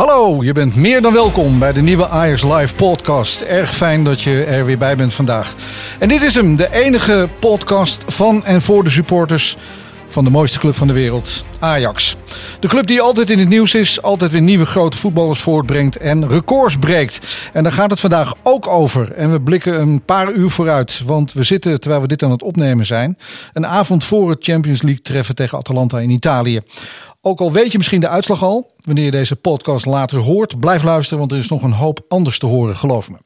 Hallo, je bent meer dan welkom bij de nieuwe Ajax Live podcast. Erg fijn dat je er weer bij bent vandaag. En dit is hem, de enige podcast van en voor de supporters van de mooiste club van de wereld, Ajax. De club die altijd in het nieuws is, altijd weer nieuwe grote voetballers voortbrengt en records breekt. En daar gaat het vandaag ook over. En we blikken een paar uur vooruit, want we zitten, terwijl we dit aan het opnemen zijn, een avond voor het Champions League treffen tegen Atalanta in Italië. Ook al weet je misschien de uitslag al, wanneer je deze podcast later hoort, blijf luisteren, want er is nog een hoop anders te horen, geloof me.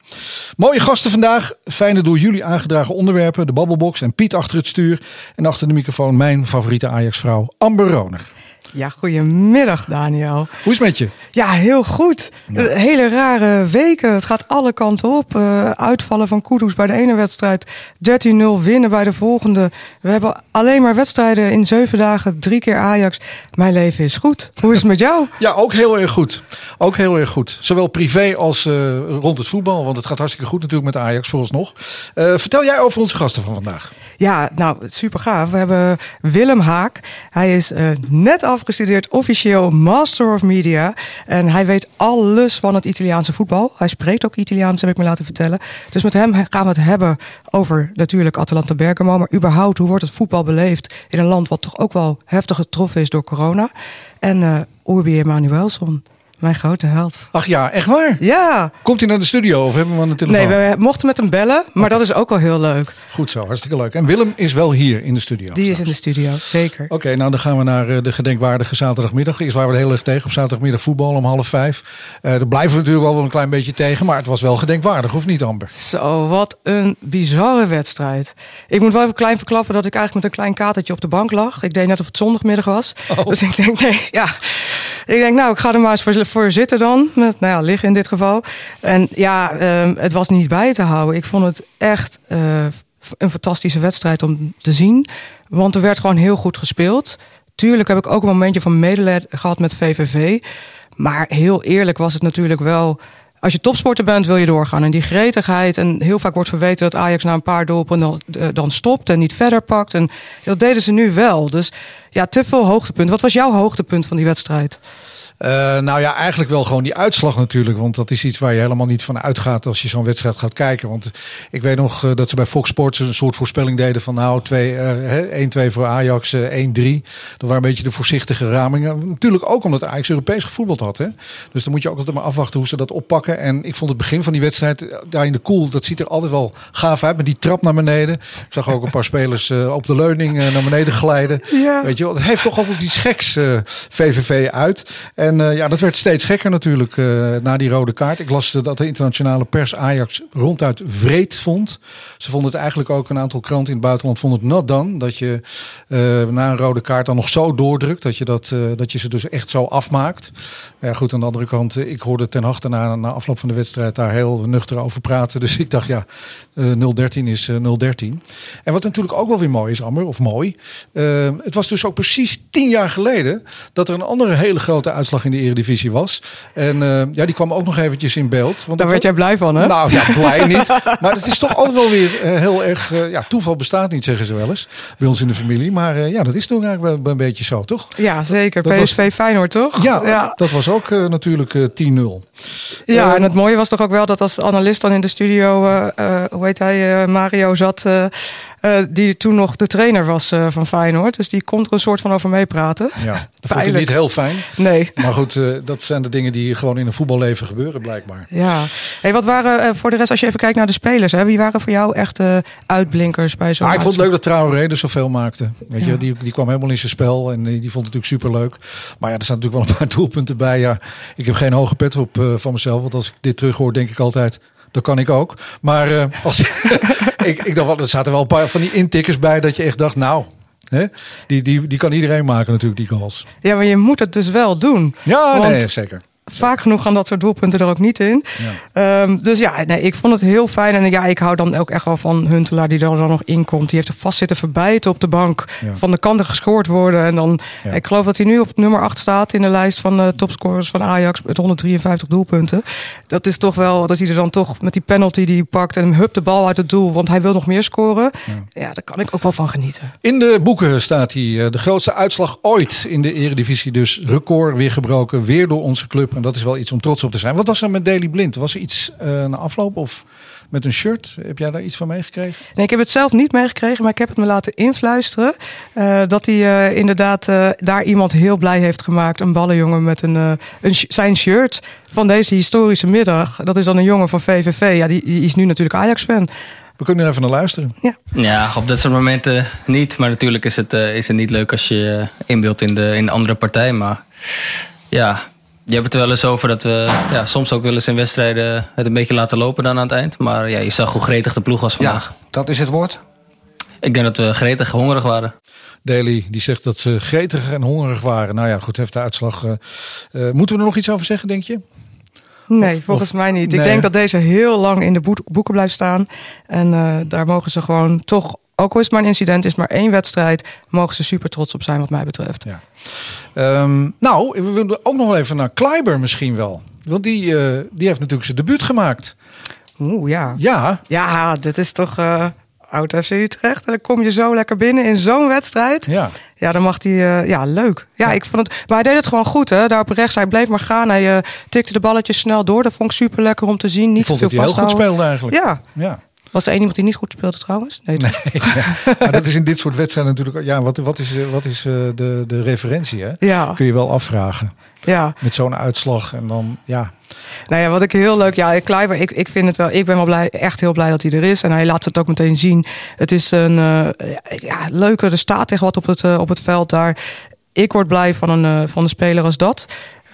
Mooie gasten vandaag, fijne door jullie aangedragen onderwerpen, de babbelbox en Piet achter het stuur. En achter de microfoon mijn favoriete Ajax-vrouw Amber Roner. Ja, goedemiddag Daniel. Hoe is het met je? Ja, heel goed. Eh, Hele rare weken. Het gaat alle kanten op. Eh, uitvallen van Kudus bij de ene wedstrijd. 13-0 winnen bij de volgende. We hebben alleen maar wedstrijden in zeven dagen. Drie keer Ajax. Mijn leven is goed. Hoe is het met jou? Ja, ook heel erg goed. Ook heel erg goed. Zowel privé als uh, rond het voetbal. Want het gaat hartstikke goed natuurlijk met Ajax vooralsnog. Uh, vertel jij over onze gasten van vandaag. Ja, nou, super gaaf. We hebben Willem Haak. Hij is net afgestudeerd officieel Master of Media. En hij weet alles van het Italiaanse voetbal. Hij spreekt ook Italiaans, heb ik me laten vertellen. Dus met hem gaan we het hebben over natuurlijk Atalanta Bergamo. Maar überhaupt, hoe wordt het voetbal beleefd in een land wat toch ook wel heftig getroffen is door corona. En uh, Urbi Emanuelson. Mijn grote held. Ach ja, echt waar? Ja. Komt hij naar de studio of hebben we hem aan de telefoon? Nee, we mochten met hem bellen, maar okay. dat is ook wel heel leuk. Goed zo, hartstikke leuk. En Willem is wel hier in de studio. Die is in de studio, zeker. Oké, okay, nou dan gaan we naar de gedenkwaardige zaterdagmiddag. Is waar we heel erg tegen op zaterdagmiddag voetbal om half vijf. Uh, daar blijven we natuurlijk wel een klein beetje tegen, maar het was wel gedenkwaardig, of niet Amber? Zo, wat een bizarre wedstrijd. Ik moet wel even klein verklappen dat ik eigenlijk met een klein katertje op de bank lag. Ik deed net of het zondagmiddag was. Oh. Dus ik denk, nee, ja. Ik denk, nou, ik ga er maar eens voor, voor zitten dan. Met, nou ja, liggen in dit geval. En ja, um, het was niet bij te houden. Ik vond het echt uh, een fantastische wedstrijd om te zien. Want er werd gewoon heel goed gespeeld. Tuurlijk heb ik ook een momentje van medelijden gehad met VVV. Maar heel eerlijk was het natuurlijk wel... Als je topsporter bent, wil je doorgaan. En die gretigheid. En heel vaak wordt verweten dat Ajax na een paar doelpunten dan, dan stopt en niet verder pakt. En dat deden ze nu wel. Dus ja, te veel hoogtepunt. Wat was jouw hoogtepunt van die wedstrijd? Uh, nou ja, eigenlijk wel gewoon die uitslag natuurlijk. Want dat is iets waar je helemaal niet van uitgaat als je zo'n wedstrijd gaat kijken. Want ik weet nog uh, dat ze bij Fox Sports een soort voorspelling deden van nou uh, 1-2 voor Ajax, 1-3. Dat waren een beetje de voorzichtige ramingen. Natuurlijk ook omdat Ajax Europees gevoetbald had. Hè? Dus dan moet je ook altijd maar afwachten hoe ze dat oppakken. En ik vond het begin van die wedstrijd daar in de koel, dat ziet er altijd wel gaaf uit. Met die trap naar beneden. Ik zag ook een paar spelers op de leuning naar beneden glijden. Ja. Weet je het heeft toch altijd iets geks VVV uit. En uh, ja, dat werd steeds gekker natuurlijk uh, na die rode kaart. Ik las dat de internationale pers Ajax ronduit vreed vond. Ze vonden het eigenlijk ook, een aantal kranten in het buitenland vonden het not done. Dat je na een rode kaart dan nog zo doordrukt. Dat je, dat, dat je ze dus echt zo afmaakt. Ja, goed, aan de andere kant, ik hoorde ten achter na, na afloop van de wedstrijd daar heel nuchter over praten. Dus ik dacht, ja, 013 is 013. En wat natuurlijk ook wel weer mooi is, Amber, of mooi. het was dus ook precies tien jaar geleden dat er een andere hele grote uitslag in de Eredivisie was. En uh, ja, die kwam ook nog eventjes in beeld. Want Daar werd jij blij van, hè? Nou ja, blij niet. Maar het is toch altijd wel weer uh, heel erg... Uh, ja, toeval bestaat niet, zeggen ze wel eens. Bij ons in de familie. Maar ja, dat is toch eigenlijk wel een beetje zo, toch? Ja, zeker. Dat PSV was... Feyenoord, toch? Ja, ja, dat was ook natuurlijk 10-0. Ja, en het mooie was toch ook wel dat als analist dan in de studio... hoe heet hij? Mario zat... Uh, die toen nog de trainer was uh, van Feyenoord. Dus die kon er een soort van over meepraten. Ja, dat vond hij niet heel fijn. Nee. Maar goed, uh, dat zijn de dingen die gewoon in een voetballeven gebeuren blijkbaar. Ja. Hey, wat waren voor de rest, als je even kijkt naar de spelers. Hè, wie waren voor jou echt uitblinkers bij zo'n ah, Ik vond het leuk dat Traoré er zoveel maakte. Weet ja. je, die, die kwam helemaal in zijn spel. En die, die vond het natuurlijk super leuk. Maar ja, er staan natuurlijk wel een paar doelpunten bij. Ja, ik heb geen hoge pet op van mezelf. Want als ik dit terug hoor, denk ik altijd... Dat kan ik ook. Maar uh, als, ik, ik dacht er zaten wel een paar van die intikkers bij dat je echt dacht, nou, die, die, die kan iedereen maken natuurlijk, die goals. Ja, maar je moet het dus wel doen. Ja, Want... nee, zeker vaak genoeg gaan dat soort doelpunten er ook niet in. Ja. Um, dus ja, nee, ik vond het heel fijn. En ja, ik hou dan ook echt wel van Huntelaar die er dan nog in komt. Die heeft er vast zitten verbijten op de bank. Van de kanten gescoord worden. En dan, ik geloof dat hij nu op nummer 8 staat in de lijst van de topscorers van Ajax met 153 doelpunten. Dat is toch wel, dat hij er dan toch met die penalty die hij pakt en hup de bal uit het doel. Want hij wil nog meer scoren. Ja, daar kan ik ook wel van genieten. In de boeken staat hij de grootste uitslag ooit in de eredivisie. Dus record weer gebroken, weer door onze club. En dat is wel iets om trots op te zijn. Wat was er met Daily Blind? Was er iets uh, na afloop of met een shirt? Heb jij daar iets van meegekregen? Nee, ik heb het zelf niet meegekregen, maar ik heb het me laten influisteren. Uh, dat hij uh, inderdaad daar iemand heel blij heeft gemaakt. Een ballenjongen met een, een zijn shirt van deze historische middag. Dat is dan een jongen van VVV. Ja, die, die is nu natuurlijk Ajax-fan. We kunnen er even naar luisteren. Ja, ja op dat soort momenten niet. Maar natuurlijk is het, is het niet leuk als je inbeeldt in de, in de andere partij. Maar ja, je hebt het er wel eens over dat we ja, soms ook wel eens in wedstrijden het een beetje laten lopen dan aan het eind. Maar ja, je zag hoe gretig de ploeg was vandaag. Ja, dat is het woord? Ik denk dat we gretig hongerig waren. Daly die zegt dat ze gretig en hongerig waren. Nou ja, goed, heeft de uitslag. Uh, uh, moeten we er nog iets over zeggen, denk je? Nee, volgens mij niet. Ik denk dat deze heel lang in de boeken blijft staan. En uh, daar mogen ze gewoon toch ook al is het maar een incident, is maar één wedstrijd, mogen ze super trots op zijn wat mij betreft. Ja. Um, nou, we willen ook nog wel even naar Kleiber misschien wel. Want die, uh, die heeft natuurlijk zijn debuut gemaakt. Oeh, ja. Ja. Ja, dit is toch uh, oud FC Utrecht. En dan kom je zo lekker binnen in zo'n wedstrijd. Ja. Ja, dan mag hij... Uh, ja, leuk. Ja, ja, ik vond het... Maar hij deed het gewoon goed, hè. Daar op rechts, hij bleef maar gaan. Hij tikte de balletjes snel door. Dat vond ik super lekker om te zien. Niet ik vond veel dat hij heel goed speelde eigenlijk. Ja. Ja. Was er één iemand die niet goed speelde trouwens? Nee, nee ja. maar dat is in dit soort wedstrijden natuurlijk... Ja, wat, wat is, wat is de, de referentie, hè? Ja. Kun je wel afvragen. Ja. Met zo'n uitslag en dan, ja... Nou ja, wat ik heel leuk... Ja, Kluiver, ik, ik vind het wel... Ik ben wel blij, echt heel blij dat hij er is. En hij laat het ook meteen zien. Het is een uh, ja, leuke... Er staat tegen wat op het, uh, op het veld daar. Ik word blij van een, uh, van een speler als dat.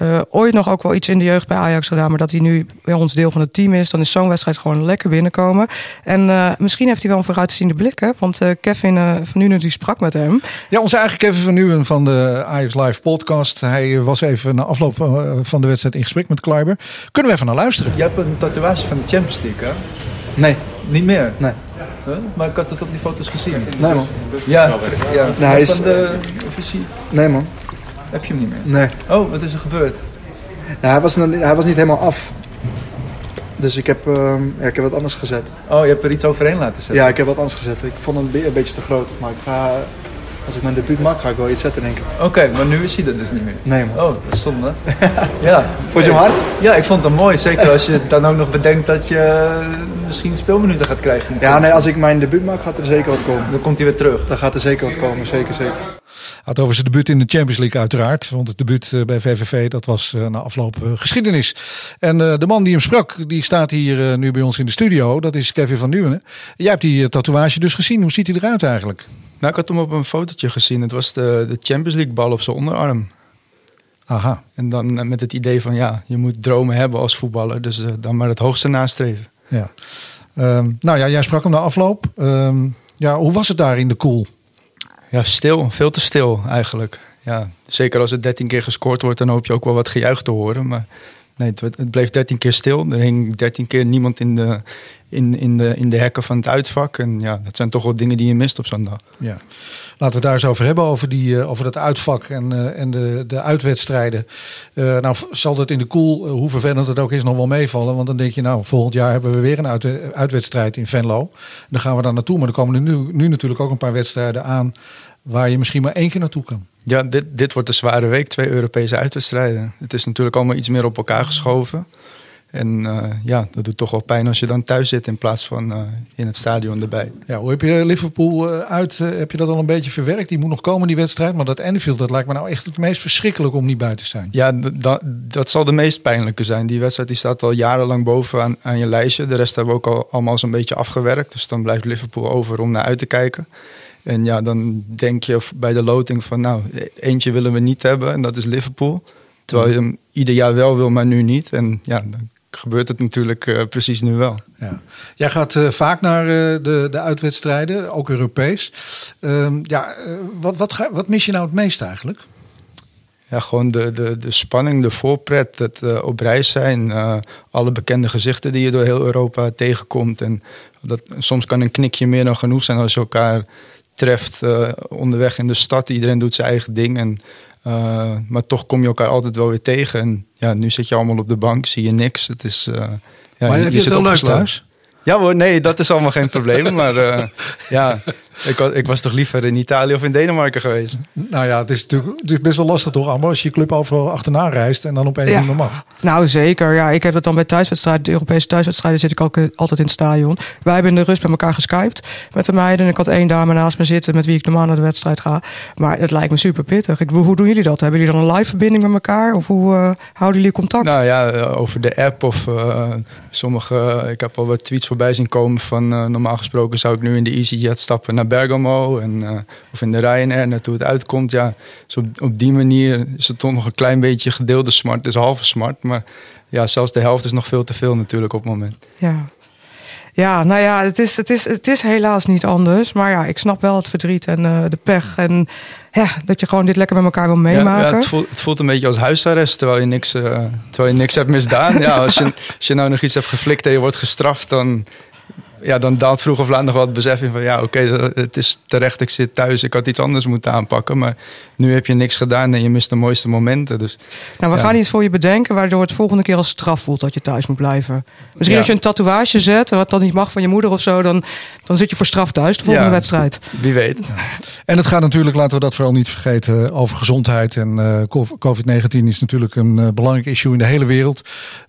Uh, ooit nog ook wel iets in de jeugd bij Ajax gedaan. Maar dat hij nu bij ons deel van het team is. Dan is zo'n wedstrijd gewoon lekker binnenkomen. En uh, misschien heeft hij wel een vooruitziende blik. Hè? Want uh, Kevin van Nuenen die sprak met hem. Ja, onze eigen Kevin van Nuenen van de Ajax Live podcast. Hij was even na afloop van de wedstrijd in gesprek met Kleiber. Kunnen we even naar luisteren? Je hebt een tatoeage van de Champions League, hè? Nee. Niet meer? Nee. Huh? Maar ik had het op die foto's gezien. Nee, man. Ja, ja. Nee, hij is... van de officier? Nee, man. Heb je hem niet meer? Nee. Oh, wat is er gebeurd? Nou, hij, was, hij was niet helemaal af. Dus ik heb, uh, ja, ik heb wat anders gezet. Oh, je hebt er iets overheen laten zetten? Ja, ik heb wat anders gezet. Ik vond hem een beetje te groot. Maar ik ga, als ik mijn debuut maak, ga ik wel iets zetten, denk ik. Oké, okay, maar nu is hij er dus niet meer? Nee, man. Oh, dat is zonde. ja. Vond je hem hard? Ja, ik vond hem mooi. Zeker als je dan ook nog bedenkt dat je misschien speelminuten gaat krijgen. Ja, nee, als ik mijn debuut maak, gaat er zeker wat komen. Dan komt hij weer terug? Dan gaat er zeker wat komen, zeker, zeker. Had over zijn debuut in de Champions League uiteraard. Want het debuut bij VVV, dat was na afloop geschiedenis. En de man die hem sprak, die staat hier nu bij ons in de studio. Dat is Kevin van Nuenen. Jij hebt die tatoeage dus gezien. Hoe ziet hij eruit eigenlijk? Nou, ik had hem op een fotootje gezien. Het was de, de Champions League bal op zijn onderarm. Aha. En dan met het idee van ja, je moet dromen hebben als voetballer. Dus uh, dan maar het hoogste nastreven. Ja. Um, nou ja, jij sprak hem na afloop. Um, ja, hoe was het daar in de koel? Ja, stil. Veel te stil eigenlijk. Ja, zeker als het 13 keer gescoord wordt, dan hoop je ook wel wat gejuich te horen. Maar nee, het, het bleef 13 keer stil. Er hing 13 keer niemand in de, in, in, de, in de hekken van het uitvak. En ja, dat zijn toch wel dingen die je mist op zo'n dag. Ja. Laten we het daar eens over hebben, over, die, uh, over dat uitvak en, uh, en de, de uitwedstrijden. Uh, nou, zal dat in de koel, hoe vervelend het ook is, nog wel meevallen. Want dan denk je, nou, volgend jaar hebben we weer een uit, uitwedstrijd in Venlo. Dan gaan we daar naartoe. Maar er komen nu, nu natuurlijk ook een paar wedstrijden aan waar je misschien maar één keer naartoe kan. Ja, dit, dit wordt een zware week. Twee Europese uitwedstrijden. Het is natuurlijk allemaal iets meer op elkaar geschoven. En uh, ja, dat doet toch wel pijn als je dan thuis zit in plaats van uh, in het stadion erbij. Ja, hoe heb je Liverpool uh, uit? heb je dat al een beetje verwerkt? Die moet nog komen, die wedstrijd. Maar dat Anfield, dat lijkt me nou echt het meest verschrikkelijk om niet bij te zijn. Ja, dat, dat zal de meest pijnlijke zijn. Die wedstrijd die staat al jarenlang boven aan, aan je lijstje. De rest hebben we ook al allemaal zo'n beetje afgewerkt. Dus dan blijft Liverpool over om naar uit te kijken. En ja, dan denk je bij de loting van nou, eentje willen we niet hebben en dat is Liverpool. Terwijl je hem ieder jaar wel wil, maar nu niet. En ja, dan gebeurt het natuurlijk eh, precies nu wel. Ja. Jij gaat eh, vaak naar eh, de, de uitwedstrijden, ook Europees. Ehm, ja, wat, wat, ga, wat mis je nou het meest eigenlijk? Ja, gewoon de, de, de spanning, de voorpret, het op reis zijn. alle bekende gezichten die je door heel Europa tegenkomt. En dat, soms kan een knikje meer dan genoeg zijn als je elkaar treft onderweg in de stad. Iedereen doet zijn eigen ding. En, eh, maar toch kom je elkaar altijd wel weer tegen. En ja, nu zit je allemaal op de bank, zie je niks. Het is, eh, ja, maar heb je het wel leuk thuis? Ja hoor, nee, dat is allemaal geen probleem. Maar eh, ja, ik, ik was toch liever in Italië of in Denemarken geweest. Nou ja, het is natuurlijk het is best wel lastig toch allemaal als je je club overal achterna reist en dan opeens Ja. niet meer mag. Nou, zeker. Ja, ik heb het dan bij thuiswedstrijden, de Europese thuiswedstrijden, zit ik ook eh, altijd in het stadion. Wij hebben in de rust bij elkaar geskyped met de meiden. En ik had één dame naast me zitten met wie ik normaal naar de wedstrijd ga. Maar het lijkt me super pittig. Ik hoe doen jullie dat? Hebben jullie dan een live verbinding met elkaar? Of hoe eh, houden jullie contact? Nou ja, over de app of eh, sommige... ik heb al wat tweets voorbij zien komen van... eh, normaal gesproken zou ik nu in de EasyJet stappen naar Bergamo. En, eh, of in de Ryanair, hoe het uitkomt. Ja, dus op, die manier is het toch nog een klein beetje gedeelde smart. Dus halve smart, maar... Ja, zelfs de helft is nog veel te veel natuurlijk op het moment. Ja. Ja, nou ja, het is, het, is, het is helaas niet anders. Maar ja, ik snap wel het verdriet en eh, de pech. En ja, dat je gewoon dit lekker met elkaar wil meemaken. Ja, het, voelt, het voelt een beetje als huisarrest terwijl je niks, eh, terwijl je niks hebt misdaan. ja, als, je, als je nou nog iets hebt geflikt en je wordt gestraft, dan, ja, dan daalt vroeg of laat nog wel het besef in van ja, oké, dat- het is terecht, ik zit thuis, ik had iets anders moeten aanpakken. Maar nu heb je niks gedaan en je mist de mooiste momenten. Dus, Nou, we ja. gaan iets voor je bedenken waardoor het volgende keer als straf voelt dat je thuis moet blijven. Misschien Ja. als je een tatoeage zet, wat dan niet mag van je moeder of zo, dan, dan zit je voor straf thuis de volgende Ja. wedstrijd. Wie weet. En het gaat natuurlijk, laten we dat vooral niet vergeten, over gezondheid. En eh, COVID-19 is natuurlijk een eh, belangrijk issue in de hele wereld.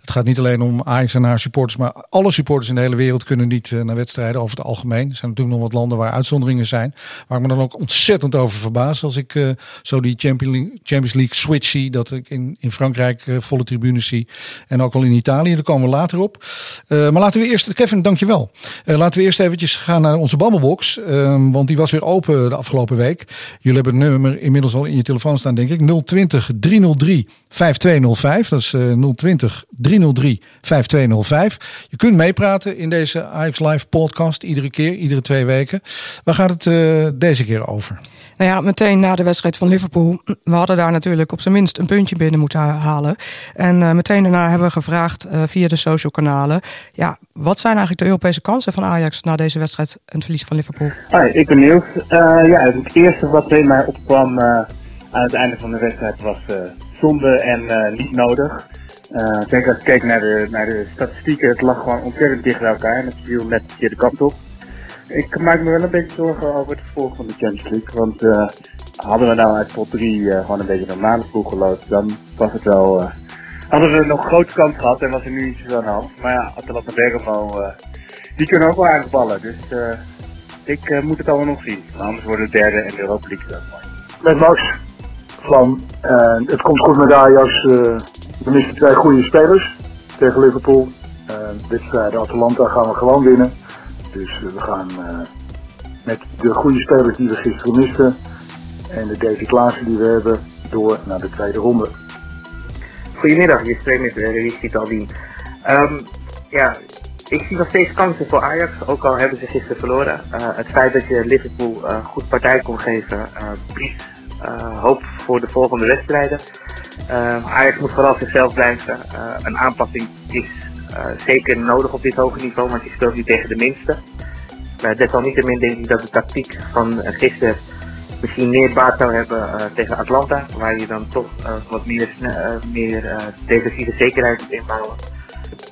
Het gaat niet alleen om Ajax en haar supporters, maar alle supporters in de hele wereld kunnen niet eh, naar wedstrijden over het algemeen. Er zijn natuurlijk nog wat landen waar uitzonderingen zijn. Waar ik me dan ook ontzettend over verbaas als ik eh, zo die Champions League, switch zie. Dat ik in, in Frankrijk eh, volle tribunes zie. En ook wel in Italië, daar komen we later op. Eh, maar laten we eerst, Kevin, dankjewel. Eh laten we eerst eventjes gaan naar onze babbelbox. eh, want die was weer open de afgelopen week. Jullie hebben het nummer inmiddels al in je telefoon staan, denk ik. 020 303 5205. Dat is eh 020 303 5205. Je kunt meepraten in deze Ajax Live podcast. Iedere keer, iedere twee weken. Waar gaat het eh, deze keer over? Nou ja, meteen na de wedstrijd van Liverpool. We hadden daar natuurlijk op zijn minst een puntje binnen moeten halen. En eh, meteen daarna hebben we gevraagd eh, via de social kanalen. Ja, wat zijn eigenlijk de Europese kansen van Ajax na deze wedstrijd en het verlies van Liverpool? Hoi, ik ben Niels. Eh, ja, het eerste wat bij mij opkwam eh, aan het einde van de wedstrijd was eh, zonde en eh, niet nodig. Eh, ik denk als ik keek naar de, naar de statistieken, het lag gewoon ontzettend dicht bij elkaar en het viel net de verkeerde kant op. Ik maak me wel een beetje zorgen over het vervolg van de Champions League, want eh, hadden we nou uit pot 3 gewoon een beetje normale ploeg geloofd, dan was het wel... eh, hadden we nog grote kans gehad en was er nu iets aan de hand. Maar ja, Atalanta Bergamo, eh, die kunnen ook wel aardig ballen, dus... eh, ik eh, moet het allemaal nog zien. Anders wordt het derde en de Europa League ook mooi. Met Max van eh, het komt goed met Ajax. Eh we missen twee goede spelers tegen Liverpool. Eh wedstrijd Atalanta gaan we gewoon winnen. Dus eh, we gaan eh, met de goede spelers die we gisteren misten en de Davy Klaassen die we hebben door naar de tweede ronde. Goedemiddag, je spreekt met Release Vitaldien. Um, ja, ik zie nog steeds kansen voor Ajax, ook al hebben ze gisteren verloren. Uh, het feit dat je Liverpool uh, goed partij kon geven, uh, biedt uh, hoop voor de volgende wedstrijden. Uh, Ajax moet vooral zichzelf blijven. Uh, een aanpassing is uh, zeker nodig op dit hoge niveau, want je speelt niet tegen de minste. Desalniettemin denk ik dat de tactiek van uh, gisteren misschien meer baat zou hebben tegen Atlanta, waar je dan toch wat meer, defensieve zekerheid moet inbouwen.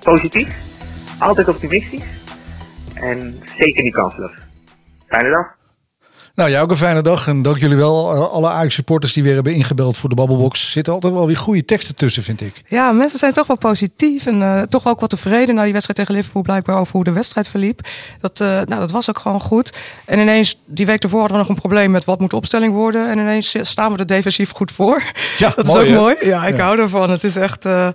Positief, altijd optimistisch en zeker niet kansloos. Fijne dag. Nou, jij ook een fijne dag. En dank jullie wel. Uh, Alle Ajax supporters die weer hebben ingebeld voor de Babbelbox. Er zitten altijd wel weer goede teksten tussen, vind ik. Ja, mensen zijn toch wel positief. En uh, toch ook wat tevreden na die wedstrijd tegen Liverpool. Blijkbaar over hoe de wedstrijd verliep. Dat, uh, nou, dat was ook gewoon goed. En ineens, die week ervoor hadden we nog een probleem met wat moet de opstelling worden. En ineens staan we er defensief goed voor. Ja, dat mooi, is ook hè? mooi. Ja, ik ja. hou ervan. Het is echt... Uh,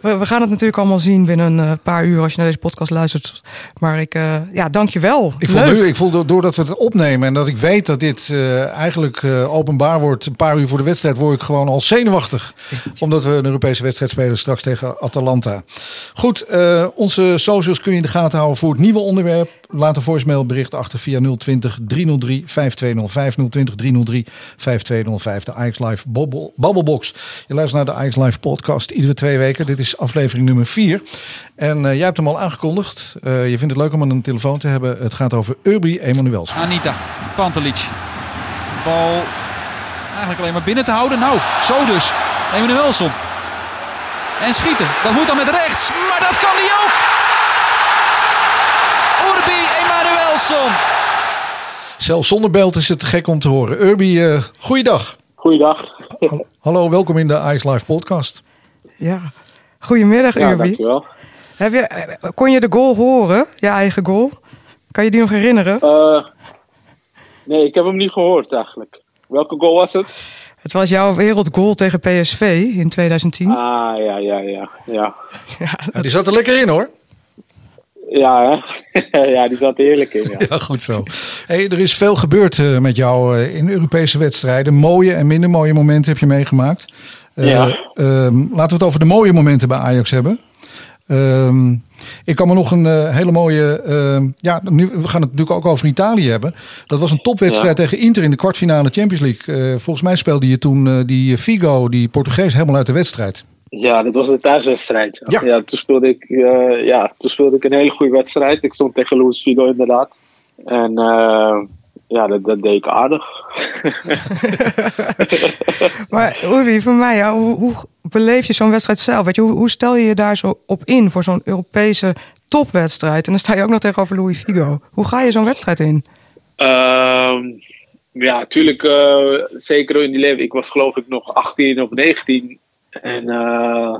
we, we, gaan het natuurlijk allemaal zien binnen een paar uur als je naar deze podcast luistert. Maar ik, ja, dank je wel. Ik voel, nu, ik voel doordat we het opnemen en dat ik weet dat dit eh, eigenlijk eh, openbaar wordt, een paar uur voor de wedstrijd, word ik gewoon al zenuwachtig. Omdat we een Europese wedstrijd spelen straks tegen Atalanta. Goed, eh, onze socials kun je in de gaten houden voor het nieuwe onderwerp. Laat een voicemail bericht achter via 020 303 5205. 020 303 5205. De Ajax Live Babbel- Babbelbox. Je luistert naar de Ajax Live podcast iedere twee weken. Dit is aflevering nummer 4. En eh, jij hebt hem al aangekondigd. Eh, je vindt het leuk om een telefoon te hebben. Het gaat over Urbi Emanuels. Anita Pantelic. Bal eigenlijk alleen maar binnen te houden. Nou, zo dus. Emanuelson. En schieten. Dat moet dan met rechts. Maar dat kan hij ook. Urbi Emanuelson. Zelfs zonder beeld is het gek om te horen. Urbi, eh goeiedag. Goeiedag. Hallo, welkom in de Ajax Live podcast. Ja. Goedemiddag, Ja, Urbi. dankjewel. Heb je, eh, kon je de goal horen? Je eigen goal? Kan je die nog herinneren? Eh, nee, ik heb hem niet gehoord eigenlijk. Welke goal was het? Het was jouw wereldgoal tegen PSV in 2010. Ah, ja, ja, ja. Ja, Ja, die zat er lekker in hoor. ja, hè? ja die zat heerlijk in. Ja. Ja, goed zo. Hey, er is veel gebeurd eh, met jou eh, in Europese wedstrijden. Mooie en minder mooie momenten heb je meegemaakt. Eh, Ja. ehm, laten we het over de mooie momenten bij Ajax hebben. Ehm, ik kan me nog een eh, hele mooie. ehm, ja, nu, we gaan het natuurlijk ook over Italië hebben. Dat was een topwedstrijd Ja. tegen Inter in de kwartfinale Champions League. Eh, volgens mij speelde je toen eh, die Figo, die Portugees, helemaal uit de wedstrijd. Ja, dat was de thuiswedstrijd. Ja. Ja, toen, speelde ik, ja toen speelde ik een hele goede wedstrijd. Ik stond tegen Luis Figo inderdaad. En ja, dat, dat deed ik aardig. Maar Urbi, voor mij, ja, hoe, hoe beleef je zo'n wedstrijd zelf? Weet je, hoe, hoe stel je je daar zo op in voor zo'n Europese topwedstrijd? En dan sta je ook nog tegenover Louis Figo. Hoe ga je zo'n wedstrijd in? Ehm, ja, natuurlijk. eh, zeker in die leven. Ik was geloof ik nog 18 of 19. En, eh,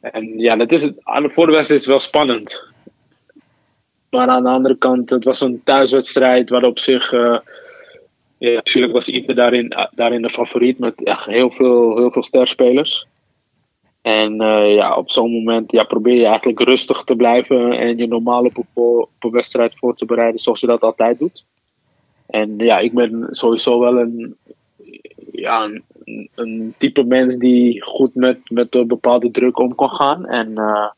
en ja, dat is het. Aan de voor de wedstrijd is het wel spannend. Maar aan de andere kant, het was een thuiswedstrijd waar op zich. eh, ja, natuurlijk was Inter daarin, daarin de favoriet met echt heel veel, heel veel sterspelers. En eh, ja, op zo'n moment ja, probeer je eigenlijk rustig te blijven en je normaal op, een- wedstrijd voor te bereiden zoals je dat altijd doet. En ja, ik ben sowieso wel een, ja, een, type mens die goed met, met een bepaalde druk om kan gaan. En eh,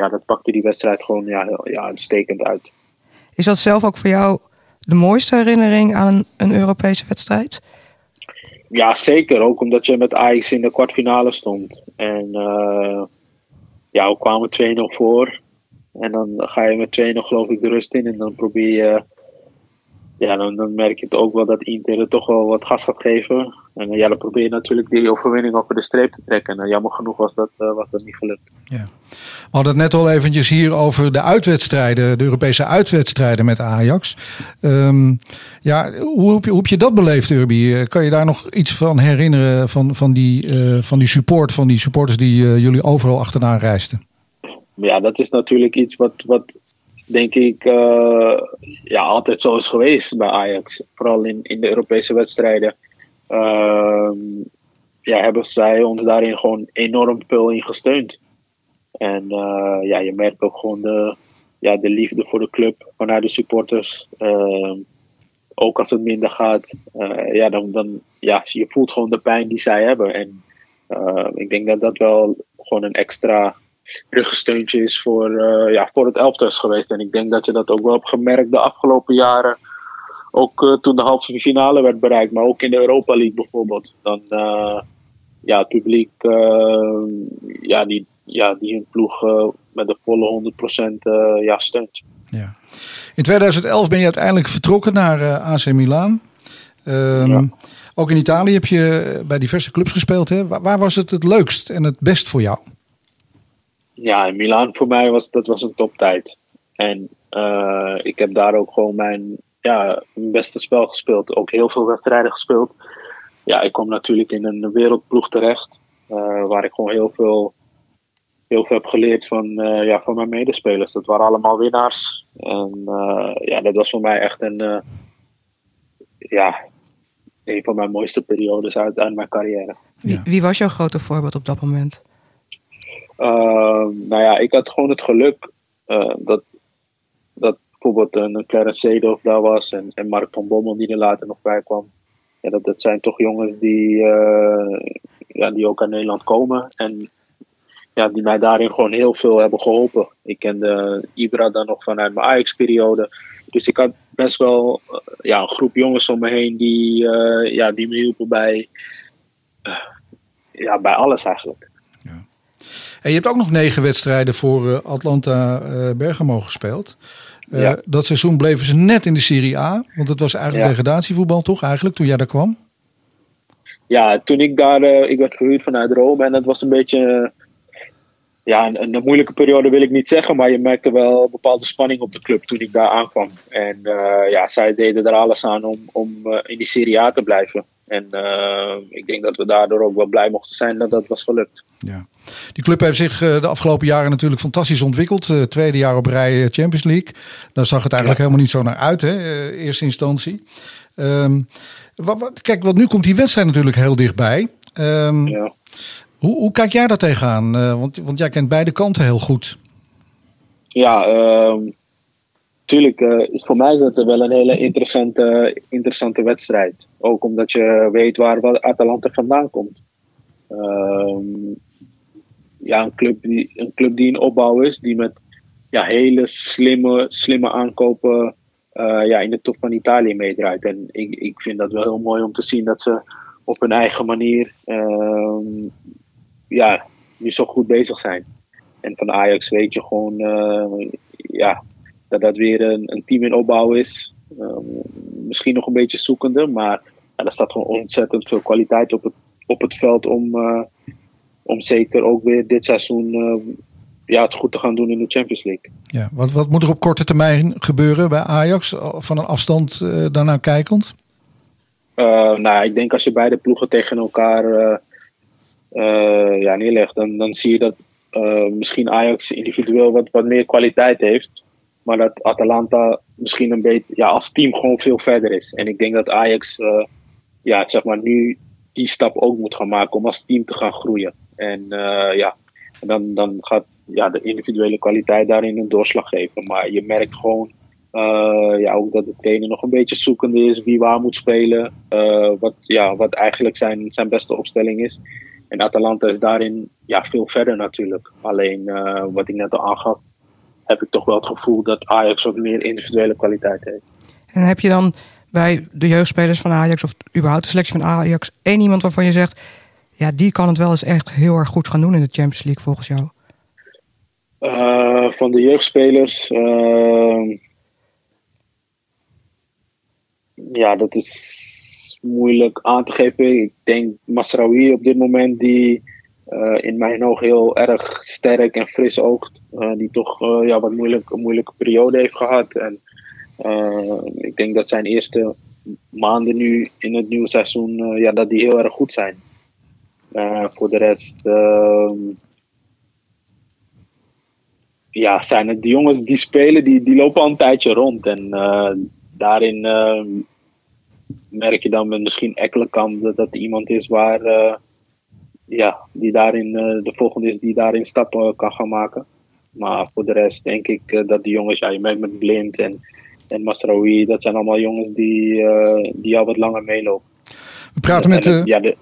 ja, dat pakte die wedstrijd gewoon ja, heel- ja, uitstekend uit. Is dat zelf ook voor jou de mooiste herinnering aan een, een Europese wedstrijd? Ja, zeker. Ook omdat je met Ajax in de kwartfinale stond. En eh, ja, we kwamen 2-0 voor. En dan ga je met 2-0 geloof ik de rust in. En dan probeer je... Ja, dan, dan merk je het ook wel dat Inter er toch wel wat gas gaat geven. En eh, ja, dan probeer je natuurlijk die overwinning over de streep te trekken. En eh, jammer genoeg was dat, eh, was dat niet gelukt. We hadden het net al eventjes hier over de uitwedstrijden, de Europese uitwedstrijden met Ajax. Ehm, ja, hoe heb, je, hoe heb je dat beleefd, Urbi? Eh, Kan je daar nog iets van herinneren van, van, die, van die support, van die supporters die jullie overal achteraan reisden? Ja, dat is natuurlijk iets wat, wat denk ik, ja, altijd zo is geweest bij Ajax. Vooral in, in de Europese wedstrijden. Ehm, ja, hebben zij ons daarin gewoon enorm veel in gesteund. En eh, ja, je merkt ook gewoon de, ja, de liefde voor de club vanuit de supporters. Ehm, ook als het minder gaat, eh, ja, dan, dan ja, je voelt gewoon de pijn die zij hebben. En eh, ik denk dat dat wel gewoon een extra ruggensteuntje is voor, eh, ja, voor het elftal geweest. En ik denk dat je dat ook wel hebt gemerkt de afgelopen jaren. Ook eh, toen de halve finale werd bereikt, maar ook in de Europa League bijvoorbeeld. Dan, eh, ja, het publiek, eh, ja, die, ja, die hun ploeg met de volle 100% eh ja, steunt. In 2011 ben je uiteindelijk vertrokken naar AC Milan. Ehm, Ook in Italië heb je bij diverse clubs gespeeld. Hè? Waar, waar was het het leukst en het best voor jou? Ja, in Milaan voor mij was dat was een toptijd. En ik heb daar ook gewoon mijn, ja, mijn beste spel gespeeld. Ook heel veel wedstrijden gespeeld. Ja, ik kom natuurlijk in een wereldploeg terecht. eh, waar ik gewoon heel veel, heel veel heb geleerd van, eh, ja, van mijn medespelers. Dat waren allemaal winnaars. En eh, ja, dat was voor mij echt een, eh, ja, een van mijn mooiste periodes uit, uit mijn carrière. Wie, wie was jouw grote voorbeeld op dat moment? Ehm, nou ja, ik had gewoon het geluk eh, dat bijvoorbeeld een, Clarence Seedorf daar was en, en Mark van Bommel die er later nog bij kwam. Ja, dat, dat zijn toch jongens die, eh, ja, die ook uit Nederland komen. En ja, die mij daarin gewoon heel veel hebben geholpen. Ik kende Ibra dan nog vanuit mijn Ajax-periode. Dus ik had best wel eh, ja, een groep jongens om me heen die, eh, ja, die me hielpen bij, ja, bij alles eigenlijk. En je hebt ook nog negen wedstrijden voor Atlanta Bergamo gespeeld. Eh, Ja. Dat seizoen bleven ze net in de Serie A. Want het was eigenlijk Ja. degradatievoetbal toch eigenlijk toen jij daar kwam? ja, toen ik daar, eh, ik werd gehuurd vanuit Rome en dat was een beetje, eh, ja, een, een moeilijke periode wil ik niet zeggen, maar je merkte wel een bepaalde spanning op de club toen ik daar aankwam. En ja, zij deden er alles aan om, om in die Serie A te blijven. En eh, ik denk dat we daardoor ook wel blij mochten zijn dat dat was gelukt. Die club heeft zich eh, de afgelopen jaren natuurlijk fantastisch ontwikkeld. Eh, tweede jaar op rij Champions League. Daar zag het eigenlijk helemaal niet zo naar uit, hè, eerste instantie. Ehm, wat, wat- kijk, want nu komt die wedstrijd natuurlijk heel dichtbij. Ehm, hoe, hoe kijk jij daar tegenaan? Want, want jij kent beide kanten heel goed. Ja, ehm tuurlijk eh, is voor mij is dat wel een hele interessante, interessante wedstrijd. Ook omdat je weet waar Atalanta vandaan komt. Ehm, ja, een club, die, een club die in opbouw is, die met ja, hele slimme, slimme aankopen eh, ja, in de top van Italië meedraait. En ik, ik vind dat wel heel mooi om te zien dat ze op hun eigen manier ehm, ja, nu zo goed bezig zijn. En van Ajax weet je gewoon eh, ja, dat dat weer een, een team in opbouw is. Ehm, misschien nog een beetje zoekende, maar ja, er staat gewoon ontzettend veel kwaliteit op het, op het veld om, eh, om zeker ook weer dit seizoen eh, ja, het goed te gaan doen in de Champions League. Ja, wat, wat moet er op korte termijn gebeuren bij Ajax? Van een afstand eh, daarnaar kijkend? Eh, nou, ik denk als je beide ploegen tegen elkaar eh, eh, ja, neerlegt, dan, dan zie je dat eh, misschien Ajax individueel wat, wat meer kwaliteit heeft. Maar dat Atalanta misschien een beetje ja, als team gewoon veel verder is. En ik denk dat Ajax eh, ja, zeg maar nu die stap ook moet gaan maken om als team te gaan groeien. En eh, ja, dan, dan gaat ja, de individuele kwaliteit daarin een doorslag geven. Maar je merkt gewoon eh, ja, ook dat de trainer nog een beetje zoekende is wie waar moet spelen. wat, ja, wat eigenlijk zijn, zijn beste opstelling is. En Atalanta is daarin ja, veel verder natuurlijk. Alleen wat ik net al aangaf, heb ik toch wel het gevoel dat Ajax ook meer individuele kwaliteit heeft. En heb je dan bij de jeugdspelers van Ajax of überhaupt de selectie van Ajax één iemand waarvan je zegt, ja, die kan het wel eens echt heel erg goed gaan doen in de Champions League volgens jou? Eh, van de jeugdspelers. ehm, ja, dat is moeilijk aan te geven. Ik denk Masraoui op dit moment, die eh, in mijn oog heel erg sterk en fris oogt. Eh, die toch eh, ja, wat moeilijk, een moeilijke periode heeft gehad. En eh, ik denk dat zijn eerste maanden nu in het nieuwe seizoen, eh, ja, dat die heel erg goed zijn. Eh, voor de rest. ehm, ja, zijn het de jongens die spelen, die, die lopen al een tijdje rond. En eh, daarin eh, merk je dan met misschien Ekkelenkamp dat dat iemand is waar, eh, ja, die daarin eh, de volgende is die daarin stappen kan gaan maken. Maar voor de rest denk ik eh, dat die jongens, ja, je merkt met Blind en, en Masraoui, dat zijn allemaal jongens die, eh, die al wat langer meelopen. We praten met... Eh, ja, de,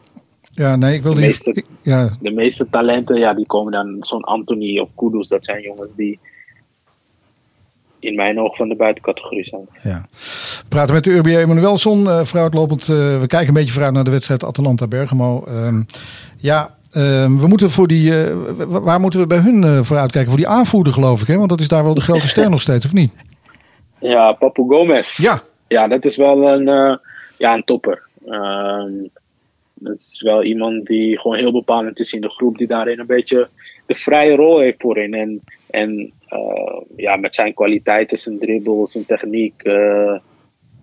ja, nee, ik wil de meeste, ja, de meeste talenten, ja, die komen dan zo'n Anthony of Kudus. Dat zijn jongens die in mijn oog van de buitencategorie zijn. Ja. We praten met de Urbi Emanuelson, uh, vooruitlopend. eh, we kijken een beetje vooruit naar de wedstrijd Atalanta-Bergamo. Ehm, ja, ehm, we moeten voor die, eh, wa- waar moeten we bij hun eh, voor die aanvoerder geloof ik, hè? want dat is daar wel de grote ster nog steeds, of niet? Ja, Papu Gomez. Ja. Ja, dat is wel een, ja, een topper. Ehm, dat is wel iemand die gewoon heel bepalend is in de groep, die daarin een beetje de vrije rol heeft voorin. En, en ja, met zijn kwaliteiten, zijn dribbel, zijn techniek, eh,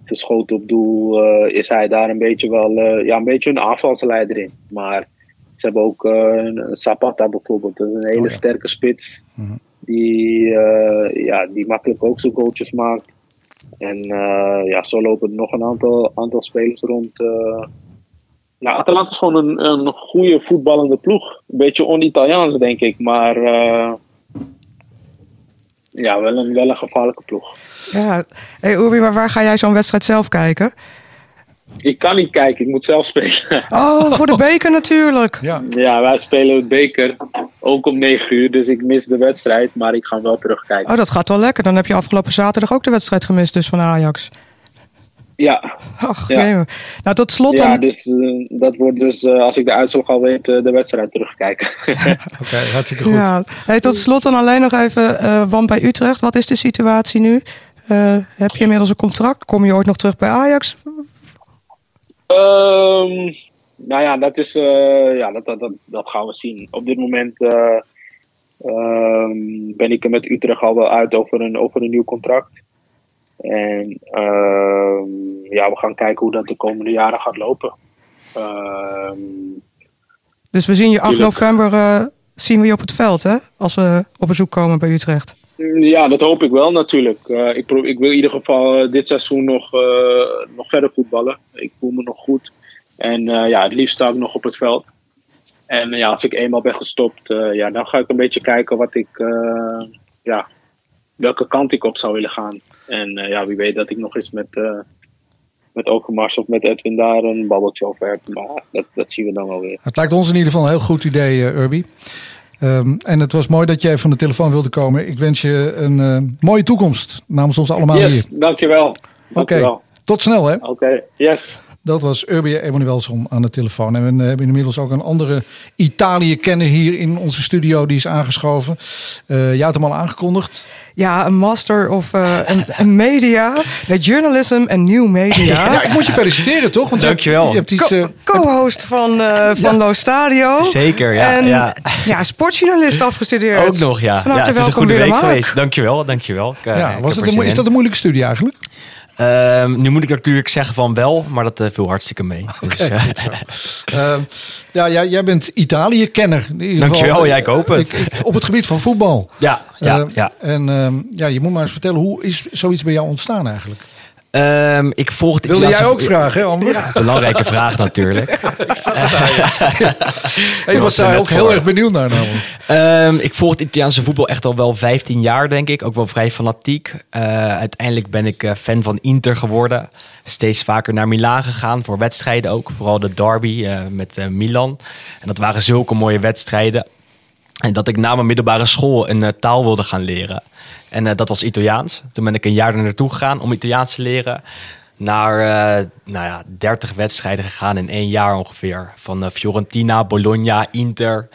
zijn schoot op doel, eh, is hij daar een beetje wel eh, ja, een beetje een aanvalsleider in. Maar ze hebben ook eh, een Zapata bijvoorbeeld, dat is een hele sterke spits. Die, eh, ja, die makkelijk ook zijn goaltjes maakt. En eh, ja, zo lopen er nog een aantal, aantal spelers rond. eh. Ja, Atalanta is gewoon een, een goede voetballende ploeg. Een beetje on-Italiaans, denk ik. Maar eh, ja, wel een, wel een gevaarlijke ploeg. Ja. Hey, Urbi, maar waar ga jij zo'n wedstrijd zelf kijken? Ik kan niet kijken, ik moet zelf spelen. Oh, voor de beker natuurlijk. Ja. Ja, wij spelen het beker ook om 9 uur, dus ik mis de wedstrijd, maar ik ga wel terugkijken. Oh, dat gaat wel lekker. Dan heb je afgelopen zaterdag ook de wedstrijd gemist dus van Ajax. Ja. Ach, ja. Nou, tot slot Ja, dan... dus eh, dat wordt dus, eh, als ik de uitslag al weet, eh, de wedstrijd terugkijken. Oké, hartstikke goed. Ja. Hey, tot slot dan alleen nog even, eh want bij Utrecht, wat is de situatie nu? Eh, heb je inmiddels een contract? Kom je ooit nog terug bij Ajax? Ehm, nou ja, dat, is, eh, ja dat, dat, dat, dat gaan we zien. Op dit moment eh, ehm, ben ik er met Utrecht al wel uit over een, over een nieuw contract. En ehm, ja, we gaan kijken hoe dat de komende jaren gaat lopen. Ehm, Dus we zien je 8 Tuurlijk. november eh, zien we je op het veld, hè? Als we op bezoek komen bij Utrecht. Ja, dat hoop ik wel natuurlijk. Eh, ik, ik wil in ieder geval eh, dit seizoen nog, nog verder voetballen. Ik voel me nog goed. En ja, het liefst sta ik nog op het veld. En ja, als ik eenmaal ben gestopt, ja, dan ga ik een beetje kijken wat ik, ja, welke kant ik op zou willen gaan. En eh, ja, wie weet dat ik nog eens met, eh met Overmars of met Edwin daar een babbeltje over heb. Maar dat, dat zien we dan wel weer. Het lijkt ons in ieder geval een heel goed idee, uh, Urbi. Um, en het was mooi dat jij van de telefoon wilde komen. Ik wens je een uh, mooie toekomst namens ons allemaal yes, hier. dankjewel. Oké, dankjewel. tot snel hè. Oké, okay, yes. Dat was Urbi Emanuelson aan de telefoon. En we hebben inmiddels ook een andere Italië-kenner hier in onze studio. Die is aangeschoven. Uh, jij had hem al aangekondigd. Ja, een master of uh, een, een, media. Met journalism en nieuw media. ja, ik moet je feliciteren toch? Want Dankjewel. Je hebt iets... Uh, Co-host van, uh, van ja. Lo Stadio. Zeker, ja. En ja. ja, sportjournalist afgestudeerd. Ook nog, ja. Van harte ja, het is welkom, een goede week geweest. Dankjewel, dankjewel. Ik, ja, was het een, is dat een moeilijke studie eigenlijk? Um, nu moet ik natuurlijk zeggen van wel, maar dat uh, viel hartstikke mee. Okay, dus, uh, uh, ja, jij, jij bent Italië-kenner. Dankjewel, jij ik hoop het. Ik, ik, op het gebied van voetbal. Ja, ja, ja. En ja, je moet maar eens vertellen, hoe is zoiets bij jou ontstaan eigenlijk? Um, ik volg de Wilde jij ook vragen, hè, Amber? Ja, belangrijke vraag natuurlijk. ik daar, ja. Je was daar ook heel erg benieuwd naar namelijk. Um, ik volg het Italiaanse voetbal echt al wel 15 jaar, denk ik. Ook wel vrij fanatiek. Uh, uiteindelijk ben ik uh, fan van Inter geworden. Steeds vaker naar Milaan gegaan voor wedstrijden ook. Vooral de derby uh, met Milan. En dat waren zulke mooie wedstrijden. En dat ik na mijn middelbare school een taal wilde gaan leren. En uh, dat was Italiaans. Toen ben ik een jaar er naartoe gegaan om Italiaans te leren. Naar uh, nou ja, 30 wedstrijden gegaan in één jaar ongeveer. Van Fiorentina, Bologna, Inter,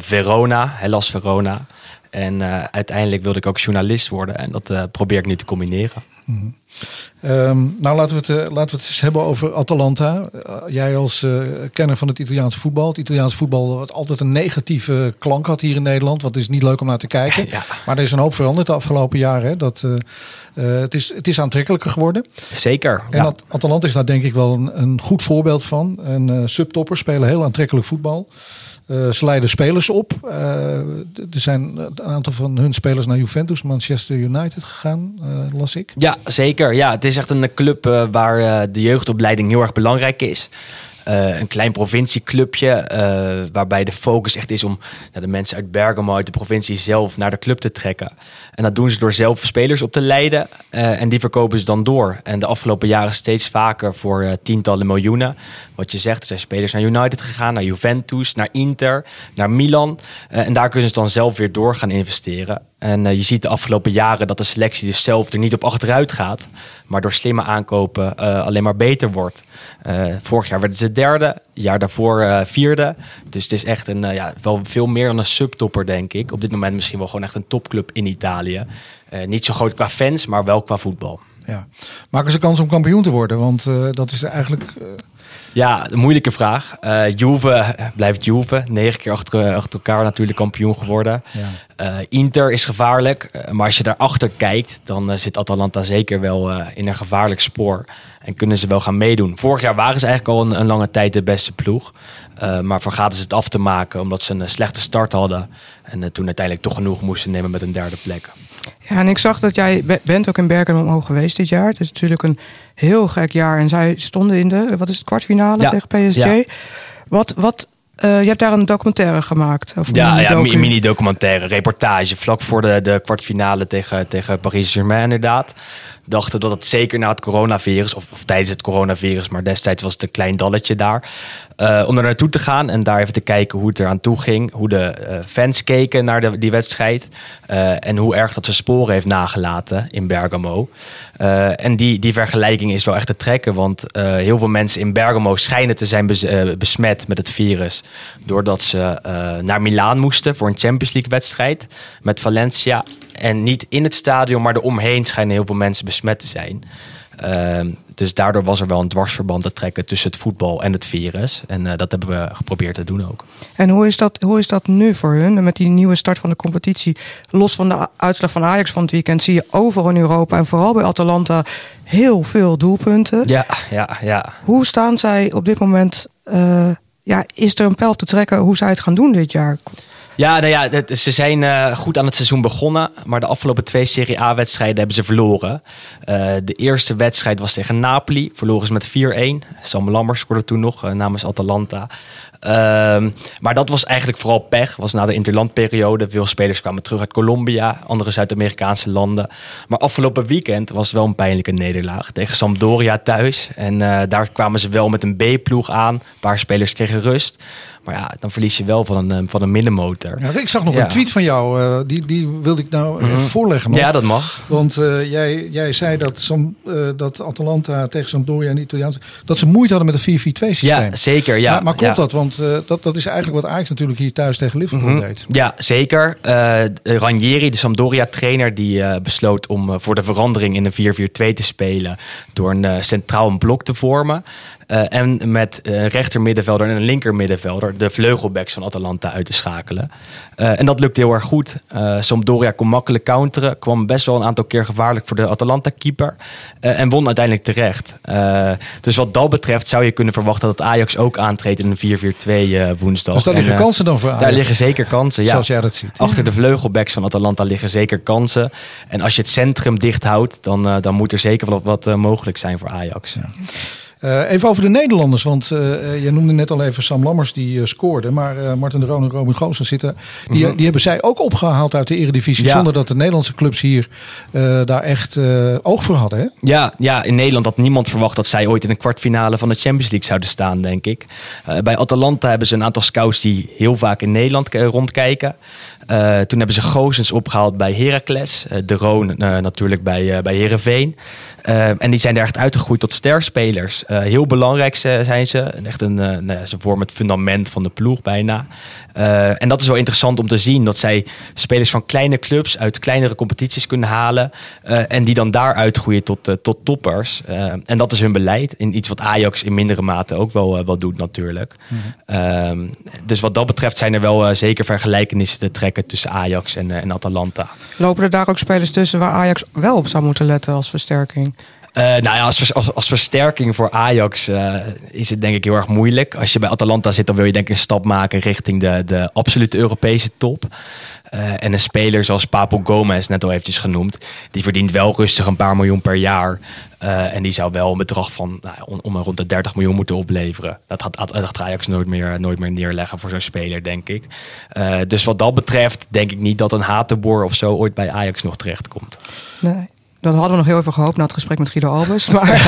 Verona, Hellas Verona. En uiteindelijk wilde ik ook journalist worden. En dat probeer ik nu te combineren. Mm. Um, nou, laten we, het, uh, laten we het eens hebben over Atalanta. Uh, jij als uh, kenner van het Italiaanse voetbal. Het Italiaanse voetbal wat altijd een negatieve klank had hier in Nederland. Wat is niet leuk om naar te kijken. Ja. Maar er is een hoop veranderd de afgelopen jaren. Hè. Dat, het, is, het is aantrekkelijker geworden. Zeker. En ja. Atalanta is daar denk ik wel een, een goed voorbeeld van. En subtoppers spelen heel aantrekkelijk voetbal. Uh, ze leiden spelers op. Uh, er zijn een aantal van hun spelers naar Juventus, Manchester United gegaan, uh, las ik. Ja, zeker. Ja, het is echt een club waar de jeugdopleiding heel erg belangrijk is. Een klein provincieclubje, waarbij de focus echt is om nou, de mensen uit Bergamo, uit de provincie zelf, naar de club te trekken. En dat doen ze door zelf spelers op te leiden uh, en die verkopen ze dan door. En de afgelopen jaren steeds vaker voor tientallen miljoenen. Wat je zegt, er zijn spelers naar United gegaan, naar Juventus, naar Inter, naar Milan. en daar kunnen ze dan zelf weer door gaan investeren. En je ziet de afgelopen jaren dat de selectie dus zelf er niet op achteruit gaat, maar door slimme aankopen alleen maar beter wordt. vorig jaar werden ze derde, jaar daarvoor uh, vierde. Dus het is echt een, uh, ja, wel veel meer dan een subtopper, denk ik. Op dit moment misschien wel gewoon echt een topclub in Italië. Uh, niet zo groot qua fans, maar wel qua voetbal. Ja. Maken ze kans om kampioen te worden? Want dat is eigenlijk... Ja, een moeilijke vraag. Juve blijft Juve. Negen keer achter, achter elkaar natuurlijk kampioen geworden. Ja. Inter is gevaarlijk. maar als je daarachter kijkt, dan zit Atalanta zeker wel in een gevaarlijk spoor. En kunnen ze wel gaan meedoen. Vorig jaar waren ze eigenlijk al een, een lange tijd de beste ploeg. Uh, maar vergaten ze het af te maken omdat ze een slechte start hadden. En uh, toen uiteindelijk toch genoeg moesten nemen met een derde plek. Ja, en ik zag dat jij be bent ook in Bergen omhoog geweest dit jaar. Het is natuurlijk een heel gek jaar. En zij stonden in de, wat is het, kwartfinale ja. tegen PSG. Ja. Wat, wat Eh, je hebt daar een documentaire gemaakt. Of een Ja, ja mini-docu. mi- mini-documentaire, reportage. Vlak voor de, de kwartfinale tegen, tegen Paris Saint-Germain inderdaad. Dachten dat het zeker na het coronavirus, of, of tijdens het coronavirus, maar destijds was het een klein dalletje daar. eh, om er naartoe te gaan en daar even te kijken hoe het eraan toe ging. Hoe de eh, fans keken naar die wedstrijd. eh, en hoe erg dat ze sporen heeft nagelaten in Bergamo. En die, die vergelijking is wel echt te trekken. Want heel veel mensen in Bergamo schijnen te zijn bes- besmet met het virus. Doordat ze naar Milaan moesten voor een Champions League wedstrijd met Valencia. En niet in het stadion, maar eromheen schijnen heel veel mensen besmet te zijn. Ehm, dus daardoor was er wel een dwarsverband te trekken tussen het voetbal en het virus. En eh, dat hebben we geprobeerd te doen ook. En hoe is, dat, hoe is dat nu voor hun? Met die nieuwe start van de competitie. Los van de uitslag van Ajax van het weekend zie je overal in Europa en vooral bij Atalanta heel veel doelpunten. Ja, ja, ja. Hoe staan zij op dit moment? eh, ja, is er een pijl te trekken hoe zij het gaan doen dit jaar? Ja, nou ja, ze zijn eh, goed aan het seizoen begonnen. Maar de afgelopen twee Serie A-wedstrijden hebben ze verloren. Eh, de eerste wedstrijd was tegen Napoli. Verloren ze met 4-1. Sam Lammers scoorde toen nog eh, namens Atalanta. Ehm, maar dat was eigenlijk vooral pech. was na de interlandperiode. Veel spelers kwamen terug uit Colombia. Andere Zuid-Amerikaanse landen. Maar afgelopen weekend was wel een pijnlijke nederlaag. Tegen Sampdoria thuis. En eh, daar kwamen ze wel met een B-ploeg aan. Een paar spelers kregen rust. Maar ja, dan verlies je wel van een, eh, van een middenmotor. Ja, ik zag nog Ja. een tweet van jou, eh, die, die wilde ik nou even voorleggen. nog. Ja, dat mag. Want jij, jij zei dat, Sam, dat Atalanta tegen Sampdoria en de Italiaanse... dat ze moeite hadden met een 4-4-2 systeem. Ja, zeker, ja. Maar, maar klopt Ja. dat? Want eh, dat, dat is eigenlijk wat Ajax natuurlijk hier thuis tegen Liverpool Mhm. deed. Ja, zeker. Eh, Ranieri, de Sampdoria-trainer, die eh, besloot om voor de verandering in een 4-4-2 te spelen door een centraal blok te vormen. Eh, en met een rechter middenvelder en een linker middenvelder de vleugelbacks van Atalanta uit te schakelen. Eh, en dat lukte heel erg goed. Eh Sampdoria kon makkelijk counteren. Kwam best wel een aantal keer gevaarlijk voor de Atalanta-keeper. eh, en won uiteindelijk terecht. Dus wat dat betreft zou je kunnen verwachten dat Ajax ook aantreedt in een 4-4-2 eh, woensdag. Dus daar En, liggen kansen dan voor Daar Ajax? liggen zeker kansen, ja. Zoals jij dat ziet. Achter de vleugelbacks van Atalanta liggen zeker kansen. En als je het centrum dicht houdt, dan, dan moet er zeker wel wat mogelijk zijn voor Ajax. Eh, even over de Nederlanders, want eh, eh, je noemde net al even Sam Lammers die scoorde. Maar Martin de Roon en Robin Goossen zitten. Die, Mhm. die hebben zij ook opgehaald uit de Eredivisie. Ja. Zonder dat de Nederlandse clubs hier daar echt oog voor hadden. Hè? Ja, ja, in Nederland had niemand verwacht dat zij ooit in een kwartfinale van de Champions League zouden staan, denk ik. Bij Atalanta hebben ze een aantal scouts die heel vaak in Nederland rondkijken. Eh, toen hebben ze Gozens opgehaald bij Heracles. eh, de Roon eh, natuurlijk bij, bij Herenveen. en die zijn er echt uitgegroeid tot sterspelers. Heel belangrijk zijn ze. Echt een, nou ja, ze vormen het fundament van de ploeg bijna. En dat is wel interessant om te zien. Dat zij spelers van kleine clubs uit kleinere competities kunnen halen. en die dan daar uitgroeien tot, tot toppers. En dat is hun beleid. In iets wat Ajax in mindere mate ook wel, wel doet natuurlijk. Ehm, dus wat dat betreft zijn er wel zeker vergelijkenissen te trekken tussen Ajax en, eh, en Atalanta. Lopen er daar ook spelers tussen waar Ajax wel op zou moeten letten als versterking? Eh, nou ja, als, als, versterking voor Ajax eh, is het denk ik heel erg moeilijk. Als je bij Atalanta zit, dan wil je denk ik een stap maken richting de, de absolute Europese top. Eh, en een speler zoals Papo Gomez, net al eventjes genoemd, die verdient wel rustig een paar miljoen per jaar. En die zou wel een bedrag van nou, om, rond de 30 miljoen moeten opleveren. Dat gaat, Ajax nooit meer, nooit meer neerleggen voor zo'n speler, denk ik. Dus wat dat betreft denk ik niet dat een Hatenboer of zo ooit bij Ajax nog terechtkomt. Nee. Dat hadden we nog heel even gehoopt na het gesprek met Guido Albers. Maar eh,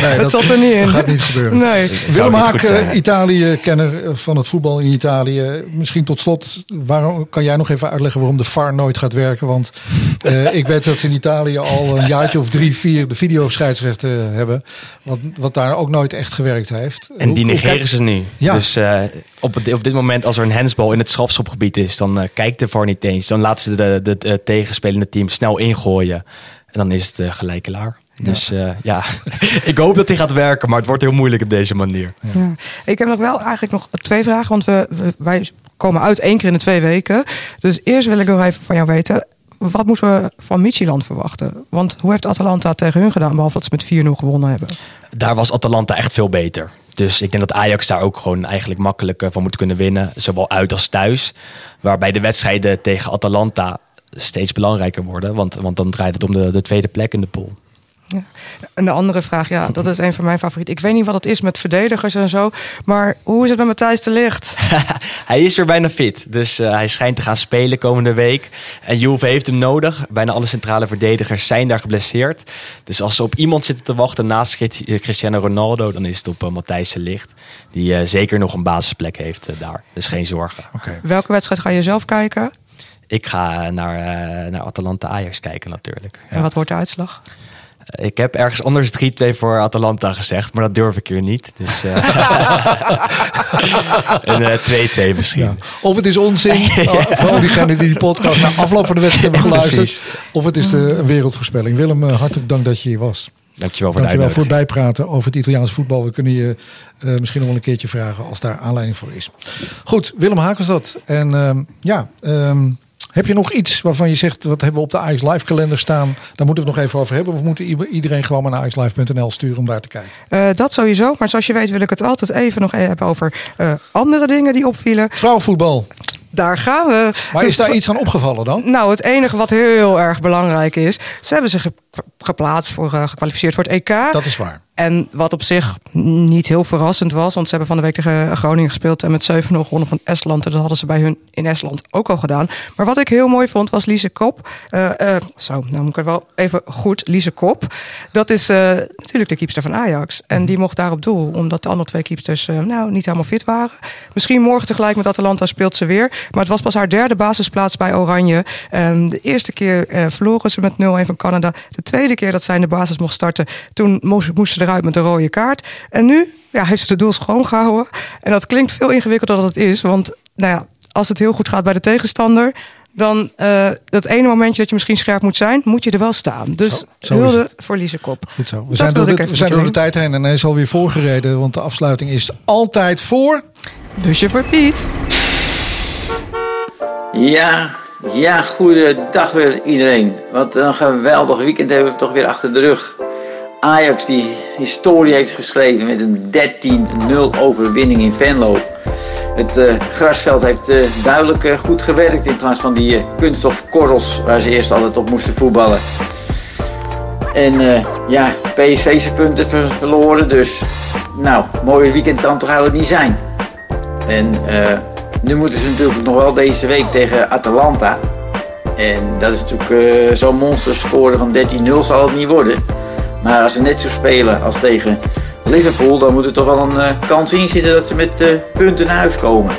het dat- zat er niet in. dat gaat niet gebeuren. Nee. Willem Haak, eh, Italië-kenner eh, van het voetbal in Italië. Misschien tot slot, waarom, kan jij nog even uitleggen waarom de VAR nooit gaat werken? Want eh, ik weet dat ze in Italië al een jaartje of drie, vier de videoscheidsrechten hebben. Wat, wat daar ook nooit echt gewerkt heeft. En Hoe- die negeren ze nu. Ja. Dus eh, op, het- op dit moment, als er een handsbal in het strafschopgebied is, dan kijkt de VAR niet eens. Dan laten ze de, de, de tegenspelende team snel ingooien. En dan is het uh, gelijk klaar. Dus eh, ja, ik hoop dat die gaat werken, maar het wordt heel moeilijk op deze manier. Ja. Ik heb nog wel eigenlijk nog twee vragen, want we, we- wij komen uit één keer in de twee weken. Dus eerst wil ik nog even van jou weten, wat moeten we van Michieland verwachten? Want hoe heeft Atalanta tegen hun gedaan, behalve dat ze met 4-0 gewonnen hebben? Daar was Atalanta echt veel beter. Dus ik denk dat Ajax daar ook gewoon eigenlijk makkelijk eh, van moet kunnen winnen. Zowel uit als thuis. Waarbij de wedstrijden tegen Atalanta steeds belangrijker worden. Want, want dan draait het om de, de tweede plek in de pool. En de andere vraag, ja, dat is een van mijn favorieten. Ik weet niet wat het is met verdedigers en zo. Maar hoe is het met Matthijs de Ligt? hij is weer bijna fit. Dus uh, hij schijnt te gaan spelen komende week. En Juve heeft hem nodig. Bijna alle centrale verdedigers zijn daar geblesseerd. Dus als ze op iemand zitten te wachten naast Cristiano Ronaldo... dan is het op uh, Matthijs de Ligt. Die uh, zeker nog een basisplek heeft daar. Dus geen zorgen. Okay. Welke wedstrijd ga je zelf kijken? Ik ga naar, naar Atalanta Ajax kijken natuurlijk. En ja. wat wordt de uitslag? Ik heb ergens anders 3-2 voor Atalanta gezegd, maar dat durf ik hier niet. Dus, uh, een 2-2 uh, misschien. Ja. Of het is onzin, vooral diegenen die die podcast na afloop van de wedstrijd hebben geluisterd. Of het is de, een wereldvoorspelling. Willem, hartelijk dank dat je hier was. Dankjewel voor, Dankjewel voor het bijpraten over het Italiaanse voetbal. We kunnen je uh, misschien nog wel een keertje vragen als daar aanleiding voor is. Goed, Willem Hakenstad. En ehm, ja... Um, heb je nog iets waarvan je zegt, wat hebben we op de Ajax Live kalender staan? Daar moeten we het nog even over hebben. Of moeten iedereen gewoon naar ajaxlive.nl sturen om daar te kijken? Uh, dat sowieso. Maar zoals je weet wil ik het altijd even nog hebben over uh, andere dingen die opvielen. Vrouwenvoetbal. Daar gaan we. Maar dus is daar iets aan opgevallen dan? Nou, het enige wat heel erg belangrijk is, ze hebben zich geplaatst voor uh, gekwalificeerd voor het EK. Dat is waar. En wat op zich niet heel verrassend was, want ze hebben van de week tegen Groningen gespeeld en met 7-0 gewonnen van Estland. En dat hadden ze bij hun in Estland ook al gedaan. Maar wat ik heel mooi vond, was Lise Kop. Uh, uh, zo, nou moet ik het wel even goed. Lise Kop. Dat is uh, natuurlijk de keepster van Ajax. En die mocht daar op doel, omdat de andere twee keepsters nou, niet helemaal fit waren. Misschien morgen tegelijk met Atalanta speelt ze weer. Maar het was pas haar derde basisplaats bij Oranje. En de eerste keer verloren ze met 0-1 van Canada. De tweede keer dat zij in de basis mocht starten, toen moesten ze eruit met een rode kaart. En nu ja, heeft ze de doel schoongehouden. En dat klinkt veel ingewikkelder dan het is. Want nou ja, als het heel goed gaat bij de tegenstander... dan uh, dat ene momentje dat je misschien scherp moet zijn... moet je er wel staan. Dus zo, hulde voor Lise Kop. Goed zo. We zijn, door de, we zijn door de tijd heen en hij is alweer voorgereden. Want de afsluiting is altijd voor... Busje voor Piet. Ja, ja, goedendag weer iedereen. Wat een geweldig weekend hebben we toch weer achter de rug. Ajax die historie heeft geschreven met een 13-0 overwinning in Venlo. Het uh, grasveld heeft uh, duidelijk uh, goed gewerkt in plaats van die kunststofkorrels waar ze eerst altijd op moesten voetballen. En ja, PSV zijn punten ver verloren, dus nou, mooie weekend kan toch eigenlijk niet zijn. En nu moeten ze natuurlijk nog wel deze week tegen Atalanta. En dat is natuurlijk zo'n monsterscore van 13-0 zal het niet worden. Maar als ze net zo spelen als tegen Liverpool, dan moet er toch wel een uh, kans in zitten dat ze met uh, punten naar huis komen.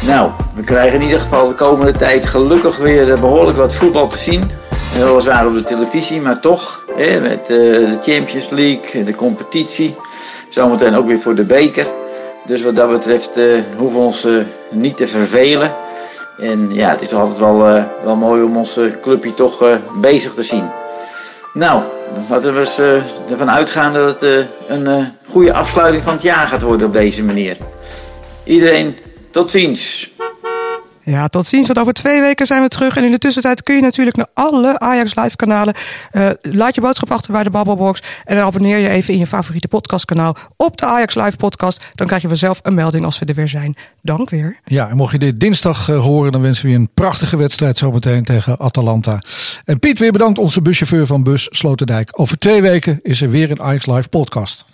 Nou, we krijgen in ieder geval de komende tijd gelukkig weer uh, behoorlijk wat voetbal te zien. Weliswaar op de televisie, maar toch. Hè, met de Champions League, de competitie. Zometeen ook weer voor de beker. Dus wat dat betreft hoeven we ons niet te vervelen. En ja, het is altijd wel, wel mooi om ons clubje toch bezig te zien. Nou, laten we eens uh, ervan uitgaan dat het een goede afsluiting van het jaar gaat worden op deze manier. Iedereen, tot ziens. Ja, tot ziens. Want over twee weken zijn we terug. En in de tussentijd kun je natuurlijk naar alle Ajax Live kanalen. Uh, laat je boodschap achter bij de Babbelbox. En dan abonneer je even in je favoriete podcastkanaal op de Ajax Live podcast. Dan krijg je vanzelf een melding als we er weer zijn. Dank weer. Ja, en mocht je dit dinsdag uh, horen, dan wensen we je een prachtige wedstrijd zometeen tegen Atalanta. En Piet, weer bedankt onze buschauffeur van Bus Sloterdijk. Over twee weken is er weer een Ajax Live podcast.